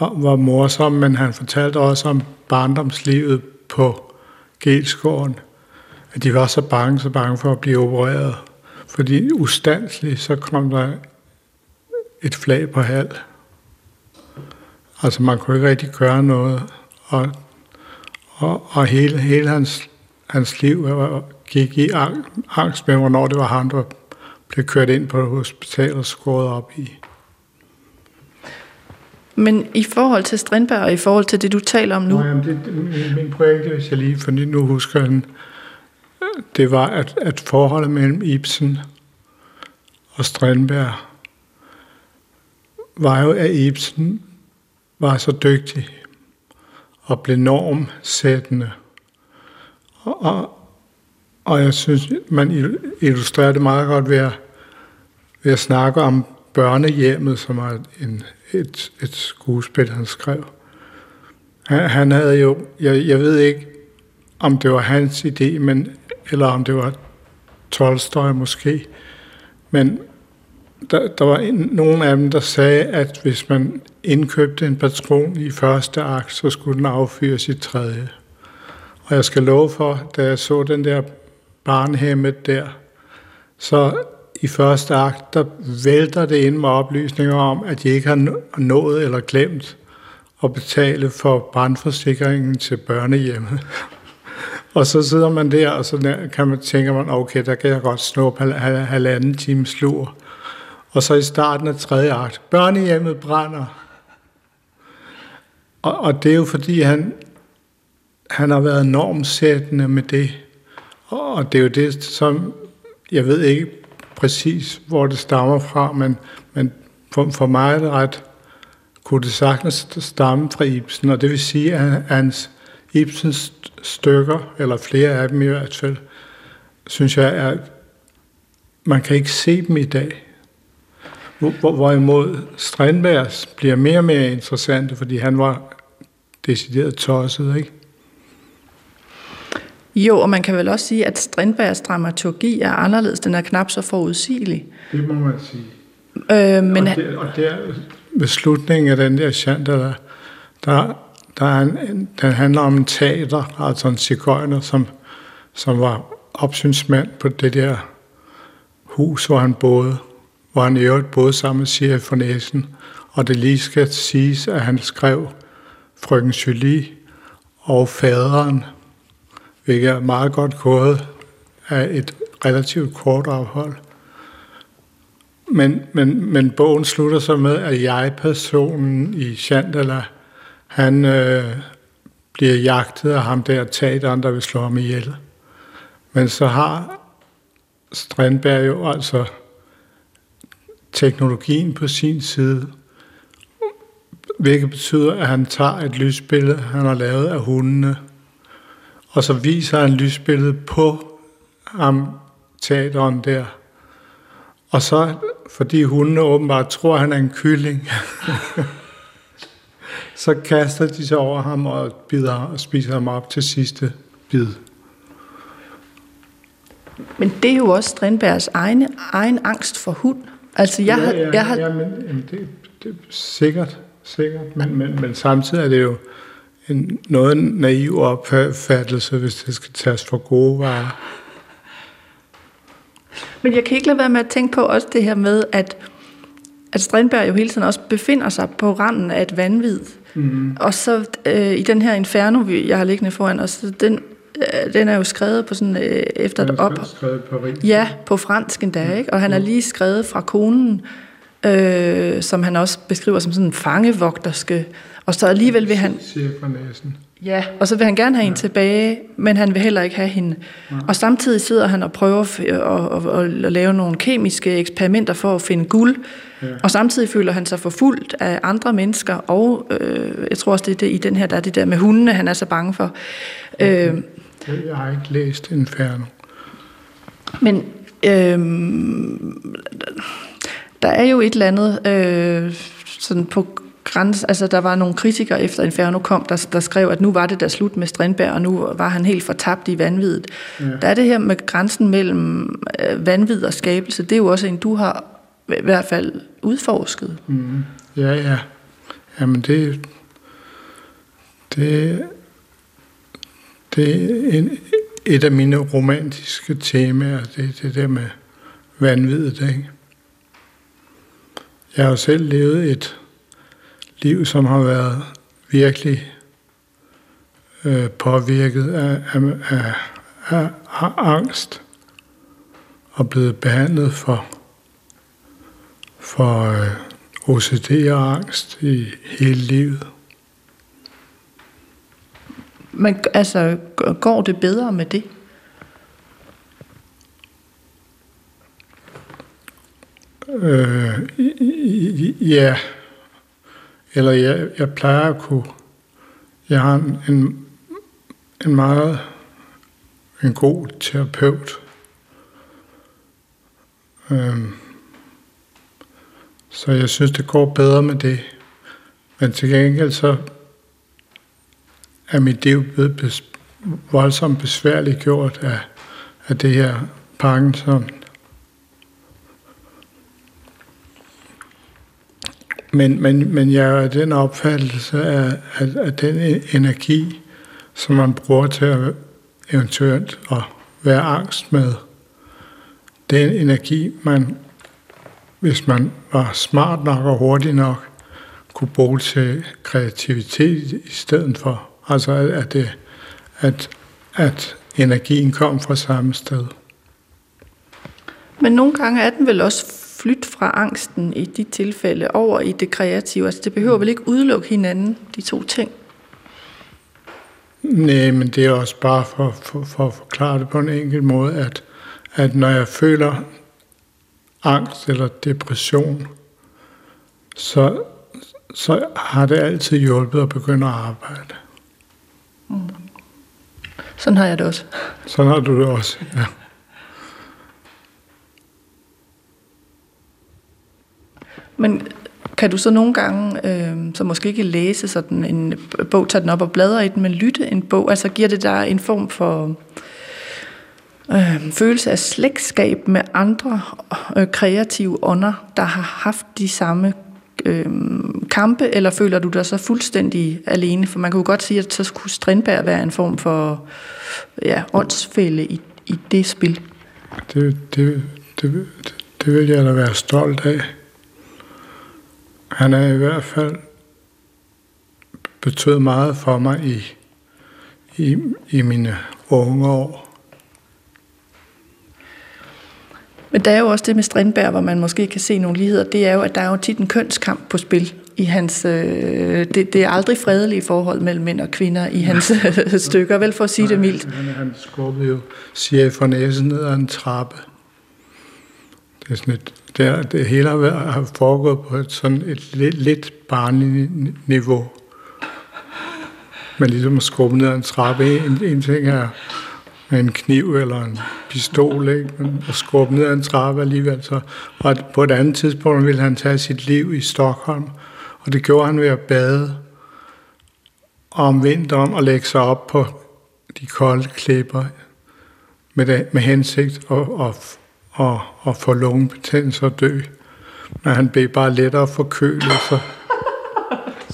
var, var morsom, men han fortalte også om barndomslivet på Gelsgården. At de var så bange, så bange for at blive opereret. Fordi ustandsligt, så kom der et flag på halv. Altså man kunne ikke rigtig gøre noget. Og, og, og hele, hele hans, hans liv gik i angst med, hvornår det var ham, der blev kørt ind på et hospital og skåret op i. Men i forhold til Strindberg og i forhold til det, du taler om nu? Nå, jamen det, min, pointe, hvis jeg lige, for nu husker den, det var, at, at forholdet mellem Ibsen og Strindberg var jo, at Ibsen var så dygtig og blev normsættende. Og, og, og jeg synes, man illustrerer det meget godt ved at, ved at snakke om børnehjemmet, som er en, et, et skuespil, han skrev. Han, han havde jo, jeg, jeg ved ikke, om det var hans idé, men, eller om det var Tolstoy måske, men der, der var en, nogen af dem, der sagde, at hvis man indkøbte en patron i første akt, så skulle den affyres i tredje. Og jeg skal love for, da jeg så den der barnhemmet der, så i første akt, der vælter det ind med oplysninger om, at de ikke har nået eller glemt at betale for brandforsikringen til børnehjemmet. [LAUGHS] og så sidder man der, og så kan man tænker man, okay, der kan jeg godt snuppe halvanden times slur. Og så i starten af tredje akt, børnehjemmet brænder. Og, og det er jo fordi, han, han har været normsættende med det. Og det er jo det, som jeg ved ikke præcis, hvor det stammer fra, men, men for, for mig er det ret, kunne det sagtens stamme fra Ibsen, og det vil sige, at hans Ibsens stykker, eller flere af dem i hvert fald, synes jeg, er, man kan ikke se dem i dag. Hvorimod Strindbergs bliver mere og mere interessante, fordi han var decideret tosset, ikke? Jo, og man kan vel også sige, at Strindbergs dramaturgi er anderledes. Den er knap så forudsigelig. Det må man sige. Øh, men og, der, og der, ved slutningen af den der Chandler, der, der, der er en, den handler om en teater, altså en cigøjner, som, som var opsynsmand på det der hus, hvor han boede, hvor han i øvrigt boede sammen med Siri for Næsen, og det lige skal siges, at han skrev Frøken Julie og Faderen, hvilket er meget godt gået af et relativt kort afhold. Men, men, men bogen slutter så med, at jeg-personen i Chandala, han øh, bliver jagtet af ham der teateren, der vil slå ham ihjel. Men så har Strandberg jo altså teknologien på sin side, hvilket betyder, at han tager et lysbillede, han har lavet af hundene, og så viser han lysbilledet på ham, teateren der. Og så, fordi hundene åbenbart tror, han er en kylling, [LAUGHS] så kaster de sig over ham og, bider, og spiser ham op til sidste bid. Men det er jo også Strindbergs egen, egen angst for hund. Altså, jeg, ja, ja, jeg har... ja men, jamen, det, det er sikkert, sikkert. Men, men, men samtidig er det jo en noget naiv opfattelse, hvis det skal tages for gode varer. Men jeg kan ikke lade være med at tænke på også det her med, at, at Strindberg jo hele tiden også befinder sig på randen af et vanvid. Mm. Og så øh, i den her Inferno, jeg har liggende foran os, den, øh, den er jo skrevet på sådan, øh, efter et op... skrevet på Paris. Ja, på fransk endda, mm. ikke? Og han er lige skrevet fra konen, øh, som han også beskriver som sådan en fangevogterske og så alligevel vil han... Ja, og så vil han gerne have hende tilbage, men han vil heller ikke have hende. Ja. Og samtidig sidder han og prøver at, at, at, at lave nogle kemiske eksperimenter for at finde guld. Ja. Og samtidig føler han sig forfulgt af andre mennesker, og øh, jeg tror også, det er det, i den her, der er det der med hundene, han er så bange for. Okay. Øh, jeg har ikke læst Inferno. Men øh, der er jo et eller andet øh, sådan på grænse, altså der var nogle kritikere efter Inferno kom, der, der skrev, at nu var det der slut med Strindberg, og nu var han helt fortabt i vanviddet. Ja. Der er det her med grænsen mellem øh, vanvid og skabelse, det er jo også en, du har i hvert fald udforsket. Mm. Ja, ja. Jamen det, det, det er en, et af mine romantiske temaer, det det der med vanviddet, ikke? Jeg har jo selv levet et liv, som har været virkelig øh, påvirket af, af, af, af, af angst og blevet behandlet for, for øh, OCD og angst i hele livet. Men altså, går det bedre med det? Øh, ja, eller jeg, jeg plejer at kunne, jeg har en, en, en meget, en god terapeut, øhm, så jeg synes, det går bedre med det. Men til gengæld så er mit liv blevet bes, voldsomt besværligt gjort af, af det her Parkinson Men, men, men jeg er den opfattelse af, at, at den e- energi, som man bruger til at eventuelt at være angst med. Den energi, man, hvis man var smart nok og hurtig nok, kunne bruge til kreativitet i stedet for. Altså at, det, at, at energien kom fra samme sted. Men nogle gange er den vel også flyt fra angsten i de tilfælde over i det kreative. Altså det behøver vel ikke udelukke hinanden, de to ting? Nej, men det er også bare for, for, for at forklare det på en enkelt måde, at, at når jeg føler angst eller depression, så, så har det altid hjulpet at begynde at arbejde. Mm. Sådan har jeg det også. Sådan har du det også, ja. Men kan du så nogle gange, øh, så måske ikke læse sådan en bog, tage den op og bladre i den, men lytte en bog, altså giver det dig en form for øh, følelse af slægtskab med andre øh, kreative ånder, der har haft de samme øh, kampe, eller føler du dig så fuldstændig alene? For man kunne godt sige, at så skulle Strindberg være en form for ja, åndsfælde i, i det spil. Det, det, det, det vil jeg da være stolt af. Han er i hvert fald betød meget for mig i, i, i mine unge år. Men der er jo også det med Strindberg, hvor man måske kan se nogle ligheder, det er jo, at der er jo tit en kønskamp på spil i hans, øh, det, det er aldrig fredelige forhold mellem mænd og kvinder i hans [LAUGHS] stykker, vel for at sige Nej, det mildt. Han, han skubbede jo siger for næsen ned ad en trappe. Det er sådan et, det, det hele har foregået på et sådan et lidt, lidt barnligt niveau. Men ligesom at skubbe ned ad en trappe, en, en ting er med en kniv eller en pistol, ikke? Men at skubbe ned ad en trappe alligevel. Så. Og på et andet tidspunkt ville han tage sit liv i Stockholm, og det gjorde han ved at bade om vinteren og lægge sig op på de kolde klipper med, det, med hensigt og, at og, og få lungebetændelse og dø. Men han blev bare lettere forkølet, så,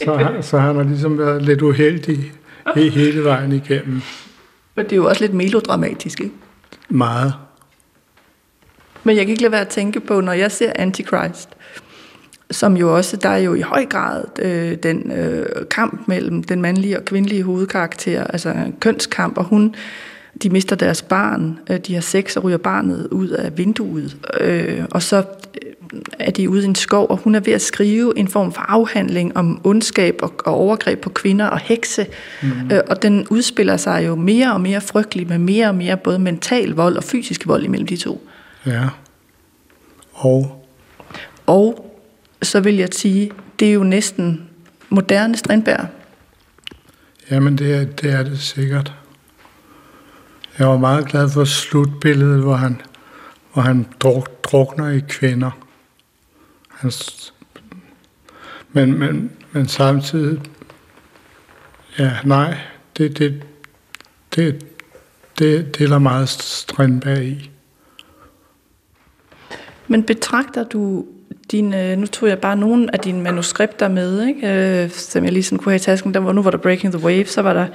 så, han, så han har ligesom været lidt uheldig hele vejen igennem. Men det er jo også lidt melodramatisk, ikke? Meget. Men jeg kan ikke lade være at tænke på, når jeg ser Antichrist, som jo også, der er jo i høj grad øh, den øh, kamp mellem den mandlige og kvindelige hovedkarakter, altså en kønskamp, og hun, de mister deres barn, øh, de har sex og ryger barnet ud af vinduet, øh, og så øh, er de ude i en skov, og hun er ved at skrive en form for afhandling om ondskab og, og overgreb på kvinder og hekse, mm. øh, og den udspiller sig jo mere og mere frygtelig med mere og mere både mental vold og fysisk vold imellem de to. Ja. Og? Og så vil jeg sige, det er jo næsten moderne Strindberg. Jamen, det er, det er det sikkert. Jeg var meget glad for slutbilledet, hvor han, hvor han druk, drukner i kvinder. Han, men, men, men samtidig, ja, nej, det, det, det, det, det er der meget Strindberg i. Men betragter du dine, øh, nu tog jeg bare nogle af dine manuskripter med, ikke? Øh, som jeg lige sådan kunne have i tasken. Der var, nu var der Breaking the Wave, så var der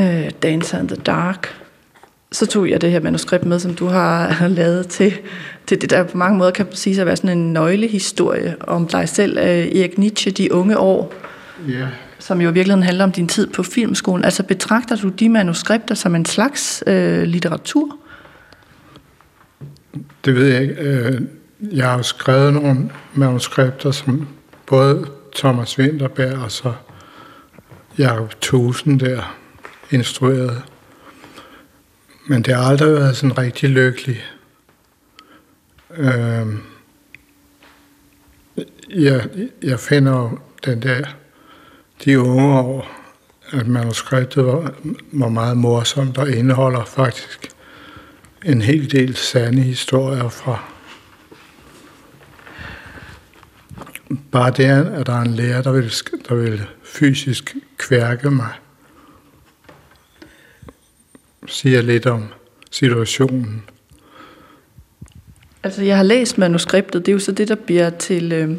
øh, Dancer in the Dark. Så tog jeg det her manuskript med, som du har [LAUGHS] lavet til, til det, der på mange måder kan sige at være sådan en nøglehistorie om dig selv, øh, Erik Nietzsche, de unge år. Yeah. Som jo i virkeligheden handler om din tid på filmskolen. Altså betragter du de manuskripter som en slags øh, litteratur? Det ved jeg ikke. Øh, jeg har jo skrevet nogle manuskripter, som både Thomas Winterberg og så Jacob Thusen der instruerede. Men det har aldrig været sådan rigtig lykkelig. Øh, jeg, jeg finder jo den der, de unge år, at manuskriptet var, var meget morsomt og indeholder faktisk en hel del sande historier fra bare det, at der er en lærer, der vil, der vil fysisk kværke mig, siger lidt om situationen. Altså, jeg har læst manuskriptet. Det er jo så det, der bliver til, øh,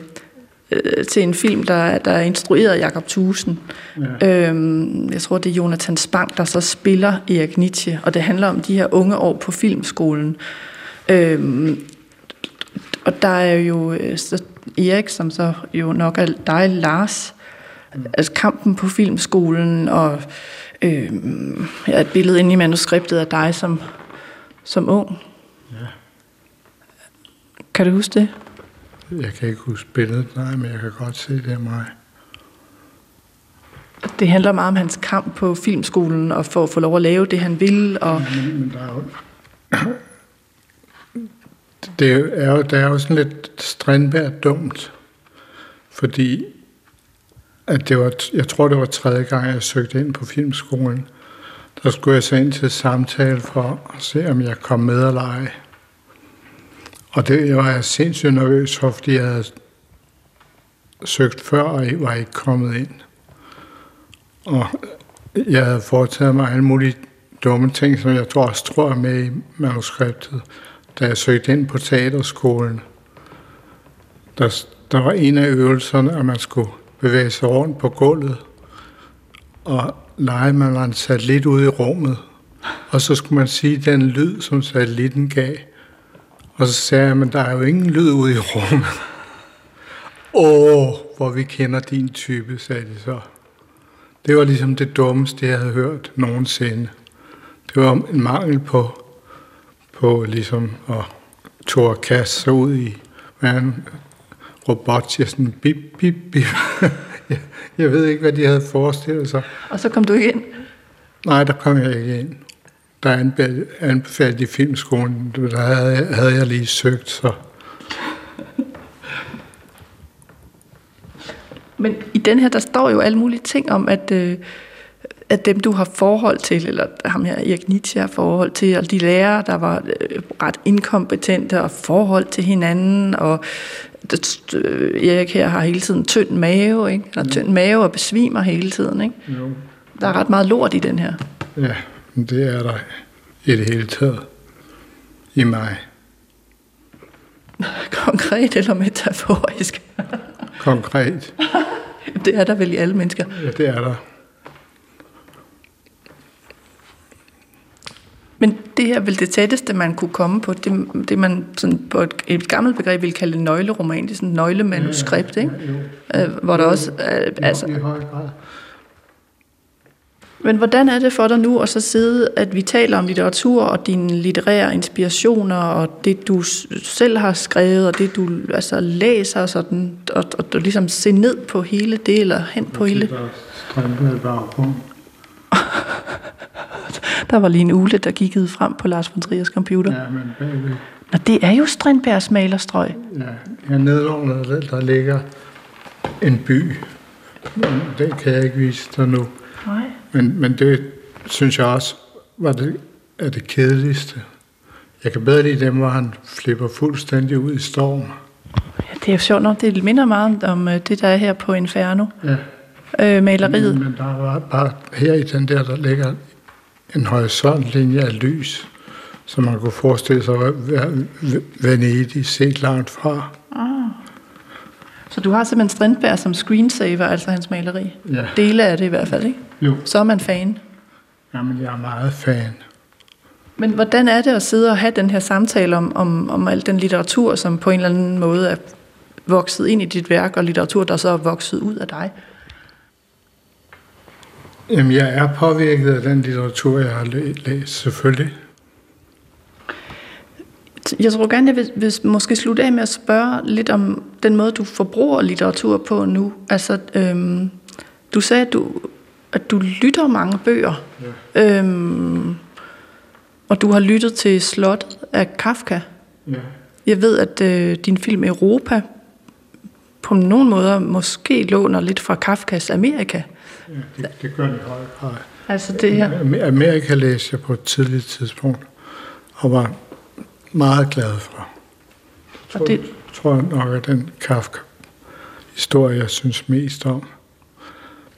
øh, til en film, der, der er instrueret af Jakob Thusen. Ja. Øhm, jeg tror, det er Jonathan Spang, der så spiller Erik Nietzsche, og det handler om de her unge år på filmskolen. Øhm, og der er jo øh, så Erik, som så jo nok er dig, Lars, mm. altså kampen på filmskolen, og øh, ja, et billede inde i manuskriptet af dig som, som ung. Ja. Kan du huske det? Jeg kan ikke huske billedet, nej, men jeg kan godt se, det er mig. Det handler meget om hans kamp på filmskolen, og for at få lov at lave det, han vil. Og... Men, men der er jo... Det er jo, det er jo sådan lidt strandbært dumt, fordi at det var, jeg tror, det var tredje gang, jeg søgte ind på filmskolen. Der skulle jeg så ind til samtale for at se, om jeg kom med eller ej. Og det var jeg sindssygt nervøs for, fordi jeg havde søgt før og var ikke kommet ind. Og jeg havde foretaget mig alle mulige dumme ting, som jeg tror også tror er med i manuskriptet, da jeg søgte ind på teaterskolen. Der, der var en af øvelserne, at man skulle bevæge sig rundt på gulvet og lege, man var sat lidt ude i rummet. Og så skulle man sige den lyd, som satellitten gav. Og så sagde jeg, men der er jo ingen lyd ude i rummet. [LAUGHS] Åh, hvor vi kender din type, sagde de så. Det var ligesom det dummeste, jeg havde hørt nogensinde. Det var en mangel på, på ligesom at tåre kaste sig ud i, hvad han robot siger sådan bip, bip, bip. [LAUGHS] jeg ved ikke, hvad de havde forestillet sig. Og så kom du ikke ind? Nej, der kom jeg ikke ind der anbefalede i filmskolen, der havde, havde jeg lige søgt, så... Men i den her, der står jo alle mulige ting om, at, øh, at dem, du har forhold til, eller ham her Erik Nietzsche har forhold til, og de lærere, der var øh, ret inkompetente, og forhold til hinanden, og Erik her har hele tiden tynd mave, ikke? Eller tynd mave og besvimer hele tiden, ikke? Jo. Der er ret meget lort i den her. Ja, det er der i det hele taget i mig. [LAUGHS] Konkret eller metaforisk? Konkret. [LAUGHS] Det er der vel i alle mennesker? Ja, det er der. Men det her er vel det tætteste, man kunne komme på, det, det man sådan på et, et gammelt begreb ville kalde en nøgleroman, det er sådan nøglemanuskript, ikke? Ja, øh, hvor der også... Øh, altså, I høj grad. Men hvordan er det for dig nu at så sidde, at vi taler om litteratur og dine litterære inspirationer og det, du selv har skrevet og det, du altså, læser sådan, og, og du ligesom se ned på hele det, eller hen på hele... [LAUGHS] der var lige en ule, der kiggede frem på Lars von Triers computer. Ja, men bagved. Nå, det er jo Strindbergs malerstrøg. Ja, jeg nedenunder der, der ligger en by. Den kan jeg ikke vise dig nu. Nej. Men, men det synes jeg også var det, er det kedeligste. Jeg kan bedre lide dem, hvor han flipper fuldstændig ud i storm. Ja, det er jo sjovt nok. Det minder meget om øh, det, der er her på Inferno. Ja. Øh, maleriet. Men, men der var bare her i den der, der ligger en horisontlinje af lys, som man kunne forestille sig at Venedig set langt fra. Ah. Så du har simpelthen Strindberg som screensaver, altså hans maleri? Ja. Dele af det i hvert fald, ikke? Jo. Så er man fan. Jamen, jeg er meget fan. Men hvordan er det at sidde og have den her samtale om, om, om al den litteratur, som på en eller anden måde er vokset ind i dit værk, og litteratur, der så er vokset ud af dig? Jamen, jeg er påvirket af den litteratur, jeg har læst, selvfølgelig. Jeg tror gerne, jeg vil, vil måske slutte af med at spørge lidt om den måde, du forbruger litteratur på nu. Altså, øhm, du sagde, at du, at du lytter mange bøger. Ja. Øhm, og du har lyttet til Slottet af Kafka. Ja. Jeg ved, at øh, din film Europa på nogle måder måske låner lidt fra Kafkas Amerika. Ja, det, det gør det i høj grad. Altså det her. Amerika læste jeg på et tidligt tidspunkt, og var meget glad for. Jeg tror, det... tror jeg nok, at den Kafka-historie, jeg synes mest om.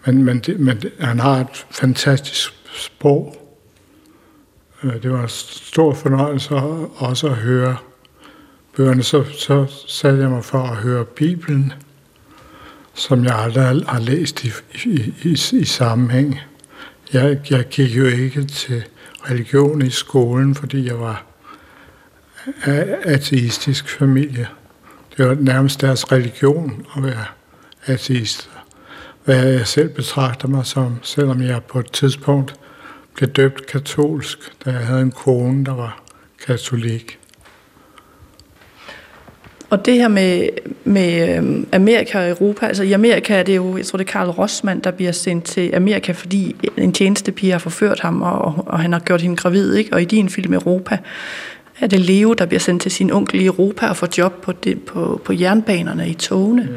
Men, men, det, men det, han har et fantastisk sprog. Øh, det var en stor fornøjelse også at høre bøgerne. Så, så satte jeg mig for at høre Bibelen som jeg aldrig har læst i, i, i, i sammenhæng. Jeg, jeg gik jo ikke til religion i skolen, fordi jeg var ateistisk familie. Det var nærmest deres religion at være ateist. Hvad jeg selv betragter mig som, selvom jeg på et tidspunkt blev døbt katolsk, da jeg havde en kone, der var katolik. Og det her med, med øhm, Amerika og Europa, altså i Amerika er det jo, jeg tror det er Karl Rossmann, der bliver sendt til Amerika, fordi en tjenestepige har forført ham, og, og han har gjort hende gravid, ikke? og i din film Europa er det Leo, der bliver sendt til sin onkel i Europa og får job på, det, på, på jernbanerne i togene.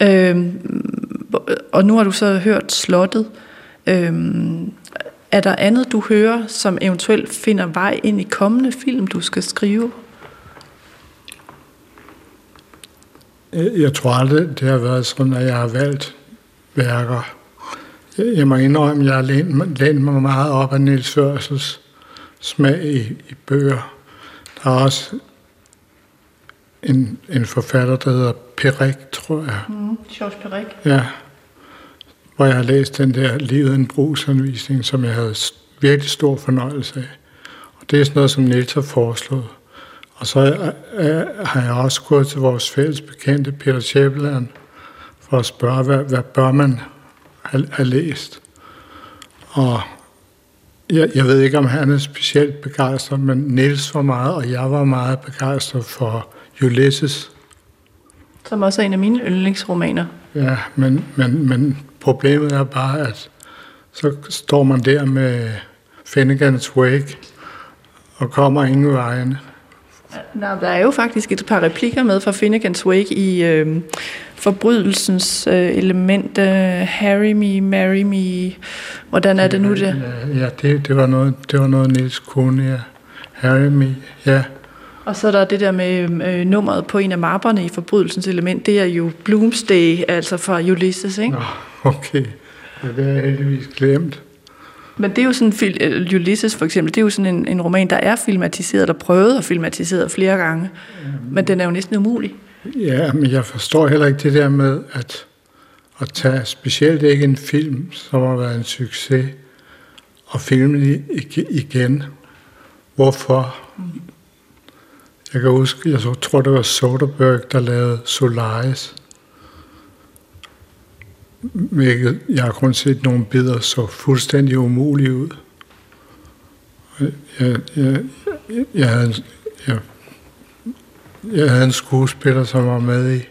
Ja. Øhm, og nu har du så hørt slottet. Øhm, er der andet, du hører, som eventuelt finder vej ind i kommende film, du skal skrive? Jeg tror aldrig, det har været sådan, at jeg har valgt værker. Jeg må indrømme, at jeg har lænt, lænt mig meget op af Niels Førsels smag i, i bøger. Der er også en, en forfatter, der hedder Perik, tror jeg. Mm, George Perik. Ja, hvor jeg har læst den der Livet en brugsanvisning, som jeg havde virkelig stor fornøjelse af. Og det er sådan noget, som Niels har foreslået. Og så har jeg også gået til vores fælles bekendte, Peter Schæbland, for at spørge, hvad, hvad bør man have, have læst? Og jeg, jeg ved ikke, om han er specielt begejstret, men Niels var meget, og jeg var meget begejstret for Ulysses. Som også er en af mine yndlingsromaner. Ja, men, men, men problemet er bare, at så står man der med Finnegans Wake og kommer ingen vejen. Nej, der er jo faktisk et par replikker med fra Finnegans Wake i øh, forbrydelsens øh, element. Øh, Harry me, marry me. Hvordan er det nu det? Ja, det, det, var, noget, det var noget Niels kone, ja. Harry me, ja. Og så er der det der med øh, nummeret på en af mapperne i forbrydelsens element. Det er jo Bloomsday, altså fra Ulysses, ikke? Nå, okay. Ja, det har jeg heldigvis glemt. Men det er jo sådan, øh, Ulysses for eksempel, det er jo sådan en, en roman, der er filmatiseret, der prøvet at filmatiseret flere gange. Men den er jo næsten umulig. Ja, men jeg forstår heller ikke det der med at, at tage specielt ikke en film, som har været en succes, og filme den igen. Hvorfor? Jeg kan huske, jeg tror, det var Soderbergh, der lavede Solaris hvilket jeg har kun set nogle billeder så fuldstændig umulige ud. Jeg, jeg, jeg, havde, jeg, jeg havde en skuespiller, som var med i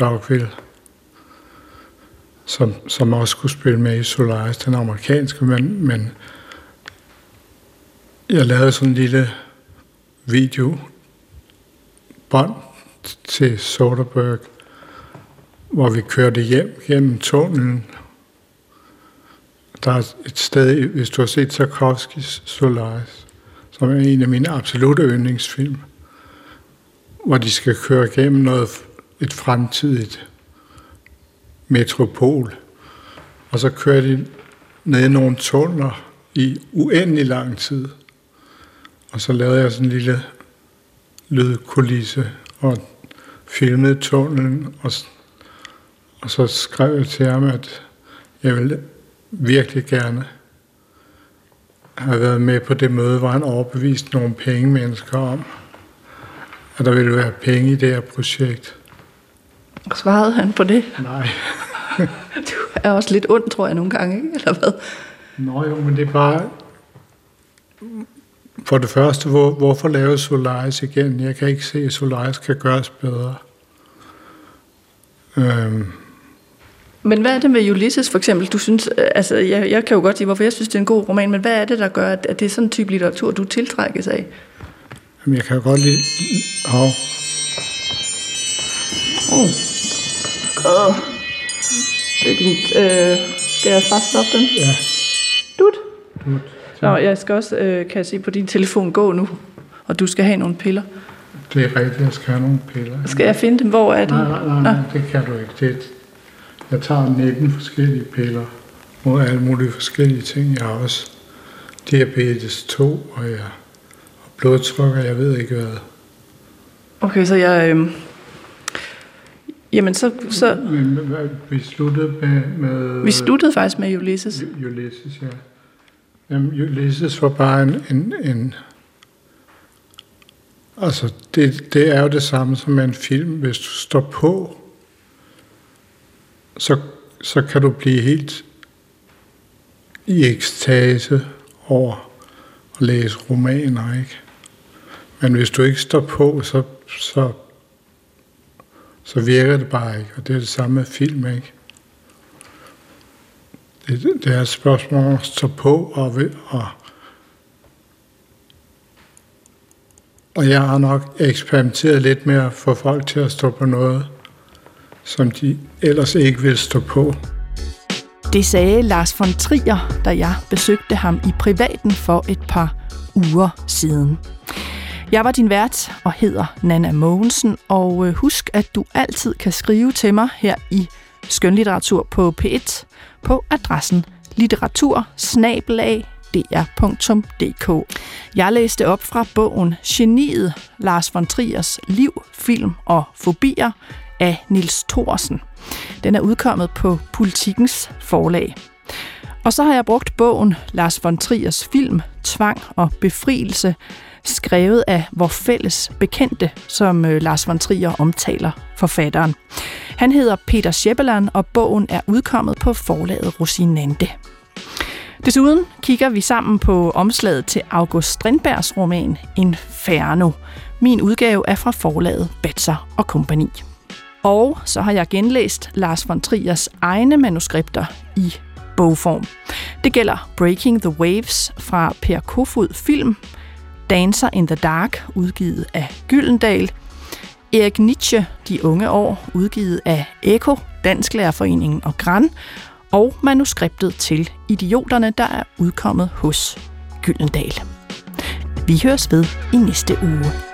Dogville, som, som også skulle spille med i Solaris, den amerikanske, men, men jeg lavede sådan en lille video bånd til Soderbergh, hvor vi kørte hjem gennem tunnelen. Der er et sted, hvis du har set Tarkovskis Solaris, som er en af mine absolutte yndlingsfilm, hvor de skal køre gennem noget, et fremtidigt metropol. Og så kører de ned i nogle tunneler i uendelig lang tid. Og så lavede jeg sådan en lille lydkulisse og filmede tunnelen og og så skrev jeg til ham, at jeg ville virkelig gerne have været med på det møde, hvor han overbeviste nogle penge mennesker om, at der ville være penge i det her projekt. Svarede han på det? Nej. [LAUGHS] du er også lidt ond, tror jeg, nogle gange, ikke? eller hvad? Nå jo, men det er bare... For det første, hvor, hvorfor lave Solaris igen? Jeg kan ikke se, at Solaris kan gøres bedre. Øhm, men hvad er det med Ulysses for eksempel? Du synes, øh, altså, jeg, jeg kan jo godt sige, hvorfor jeg synes, det er en god roman, men hvad er det, der gør, at, at det er sådan en type litteratur, du tiltrækkes af? Jamen, jeg kan jo godt lide... Oh. Oh. Oh. Det er din... Øh, skal jeg bare stoppe den? Ja. Dut. Dut. Nå, jeg skal også, øh, kan jeg se på din telefon, gå nu, og du skal have nogle piller. Det er rigtigt, jeg skal have nogle piller. Skal jeg finde dem? Hvor er de? Nej, nej, nej, nej det kan du ikke. Det, jeg tager 19 forskellige piller mod alle mulige forskellige ting. Jeg har også diabetes 2, og jeg har blodtryk, og jeg ved ikke hvad. Okay, så jeg, øh, Jamen, så... så Men vi sluttede med... med vi sluttede faktisk med Ulysses. Ulysses, ja. Jamen, Ulysses var bare en... en, en altså, det, det er jo det samme som en film. Hvis du står på, så, så kan du blive helt i ekstase over at læse romaner, ikke? Men hvis du ikke står på, så, så, så virker det bare ikke. Og det er det samme med film, ikke? Det, det er et spørgsmål om at stå på, og, og, og jeg har nok eksperimenteret lidt med at få folk til at stå på noget, som de ellers ikke vil stå på. Det sagde Lars von Trier, da jeg besøgte ham i privaten for et par uger siden. Jeg var din vært og hedder Nana Mogensen, og øh, husk, at du altid kan skrive til mig her i Skønlitteratur på P1 på adressen litteratur Jeg læste op fra bogen Geniet, Lars von Triers liv, film og fobier af Nils Thorsen. Den er udkommet på Politikens forlag. Og så har jeg brugt bogen Lars von Triers film Tvang og Befrielse, skrevet af vor fælles bekendte, som øh, Lars von Trier omtaler forfatteren. Han hedder Peter Scheppeland, og bogen er udkommet på forlaget Rosinante. Desuden kigger vi sammen på omslaget til August Strindbergs roman Inferno. Min udgave er fra forlaget Batser og Company. Og så har jeg genlæst Lars von Triers egne manuskripter i bogform. Det gælder Breaking the Waves fra Per Kofod Film, Dancer in the Dark, udgivet af Gyldendal, Erik Nietzsche, De Unge År, udgivet af Eko, Dansklærerforeningen og Gran, og manuskriptet til Idioterne, der er udkommet hos Gyldendal. Vi høres ved i næste uge.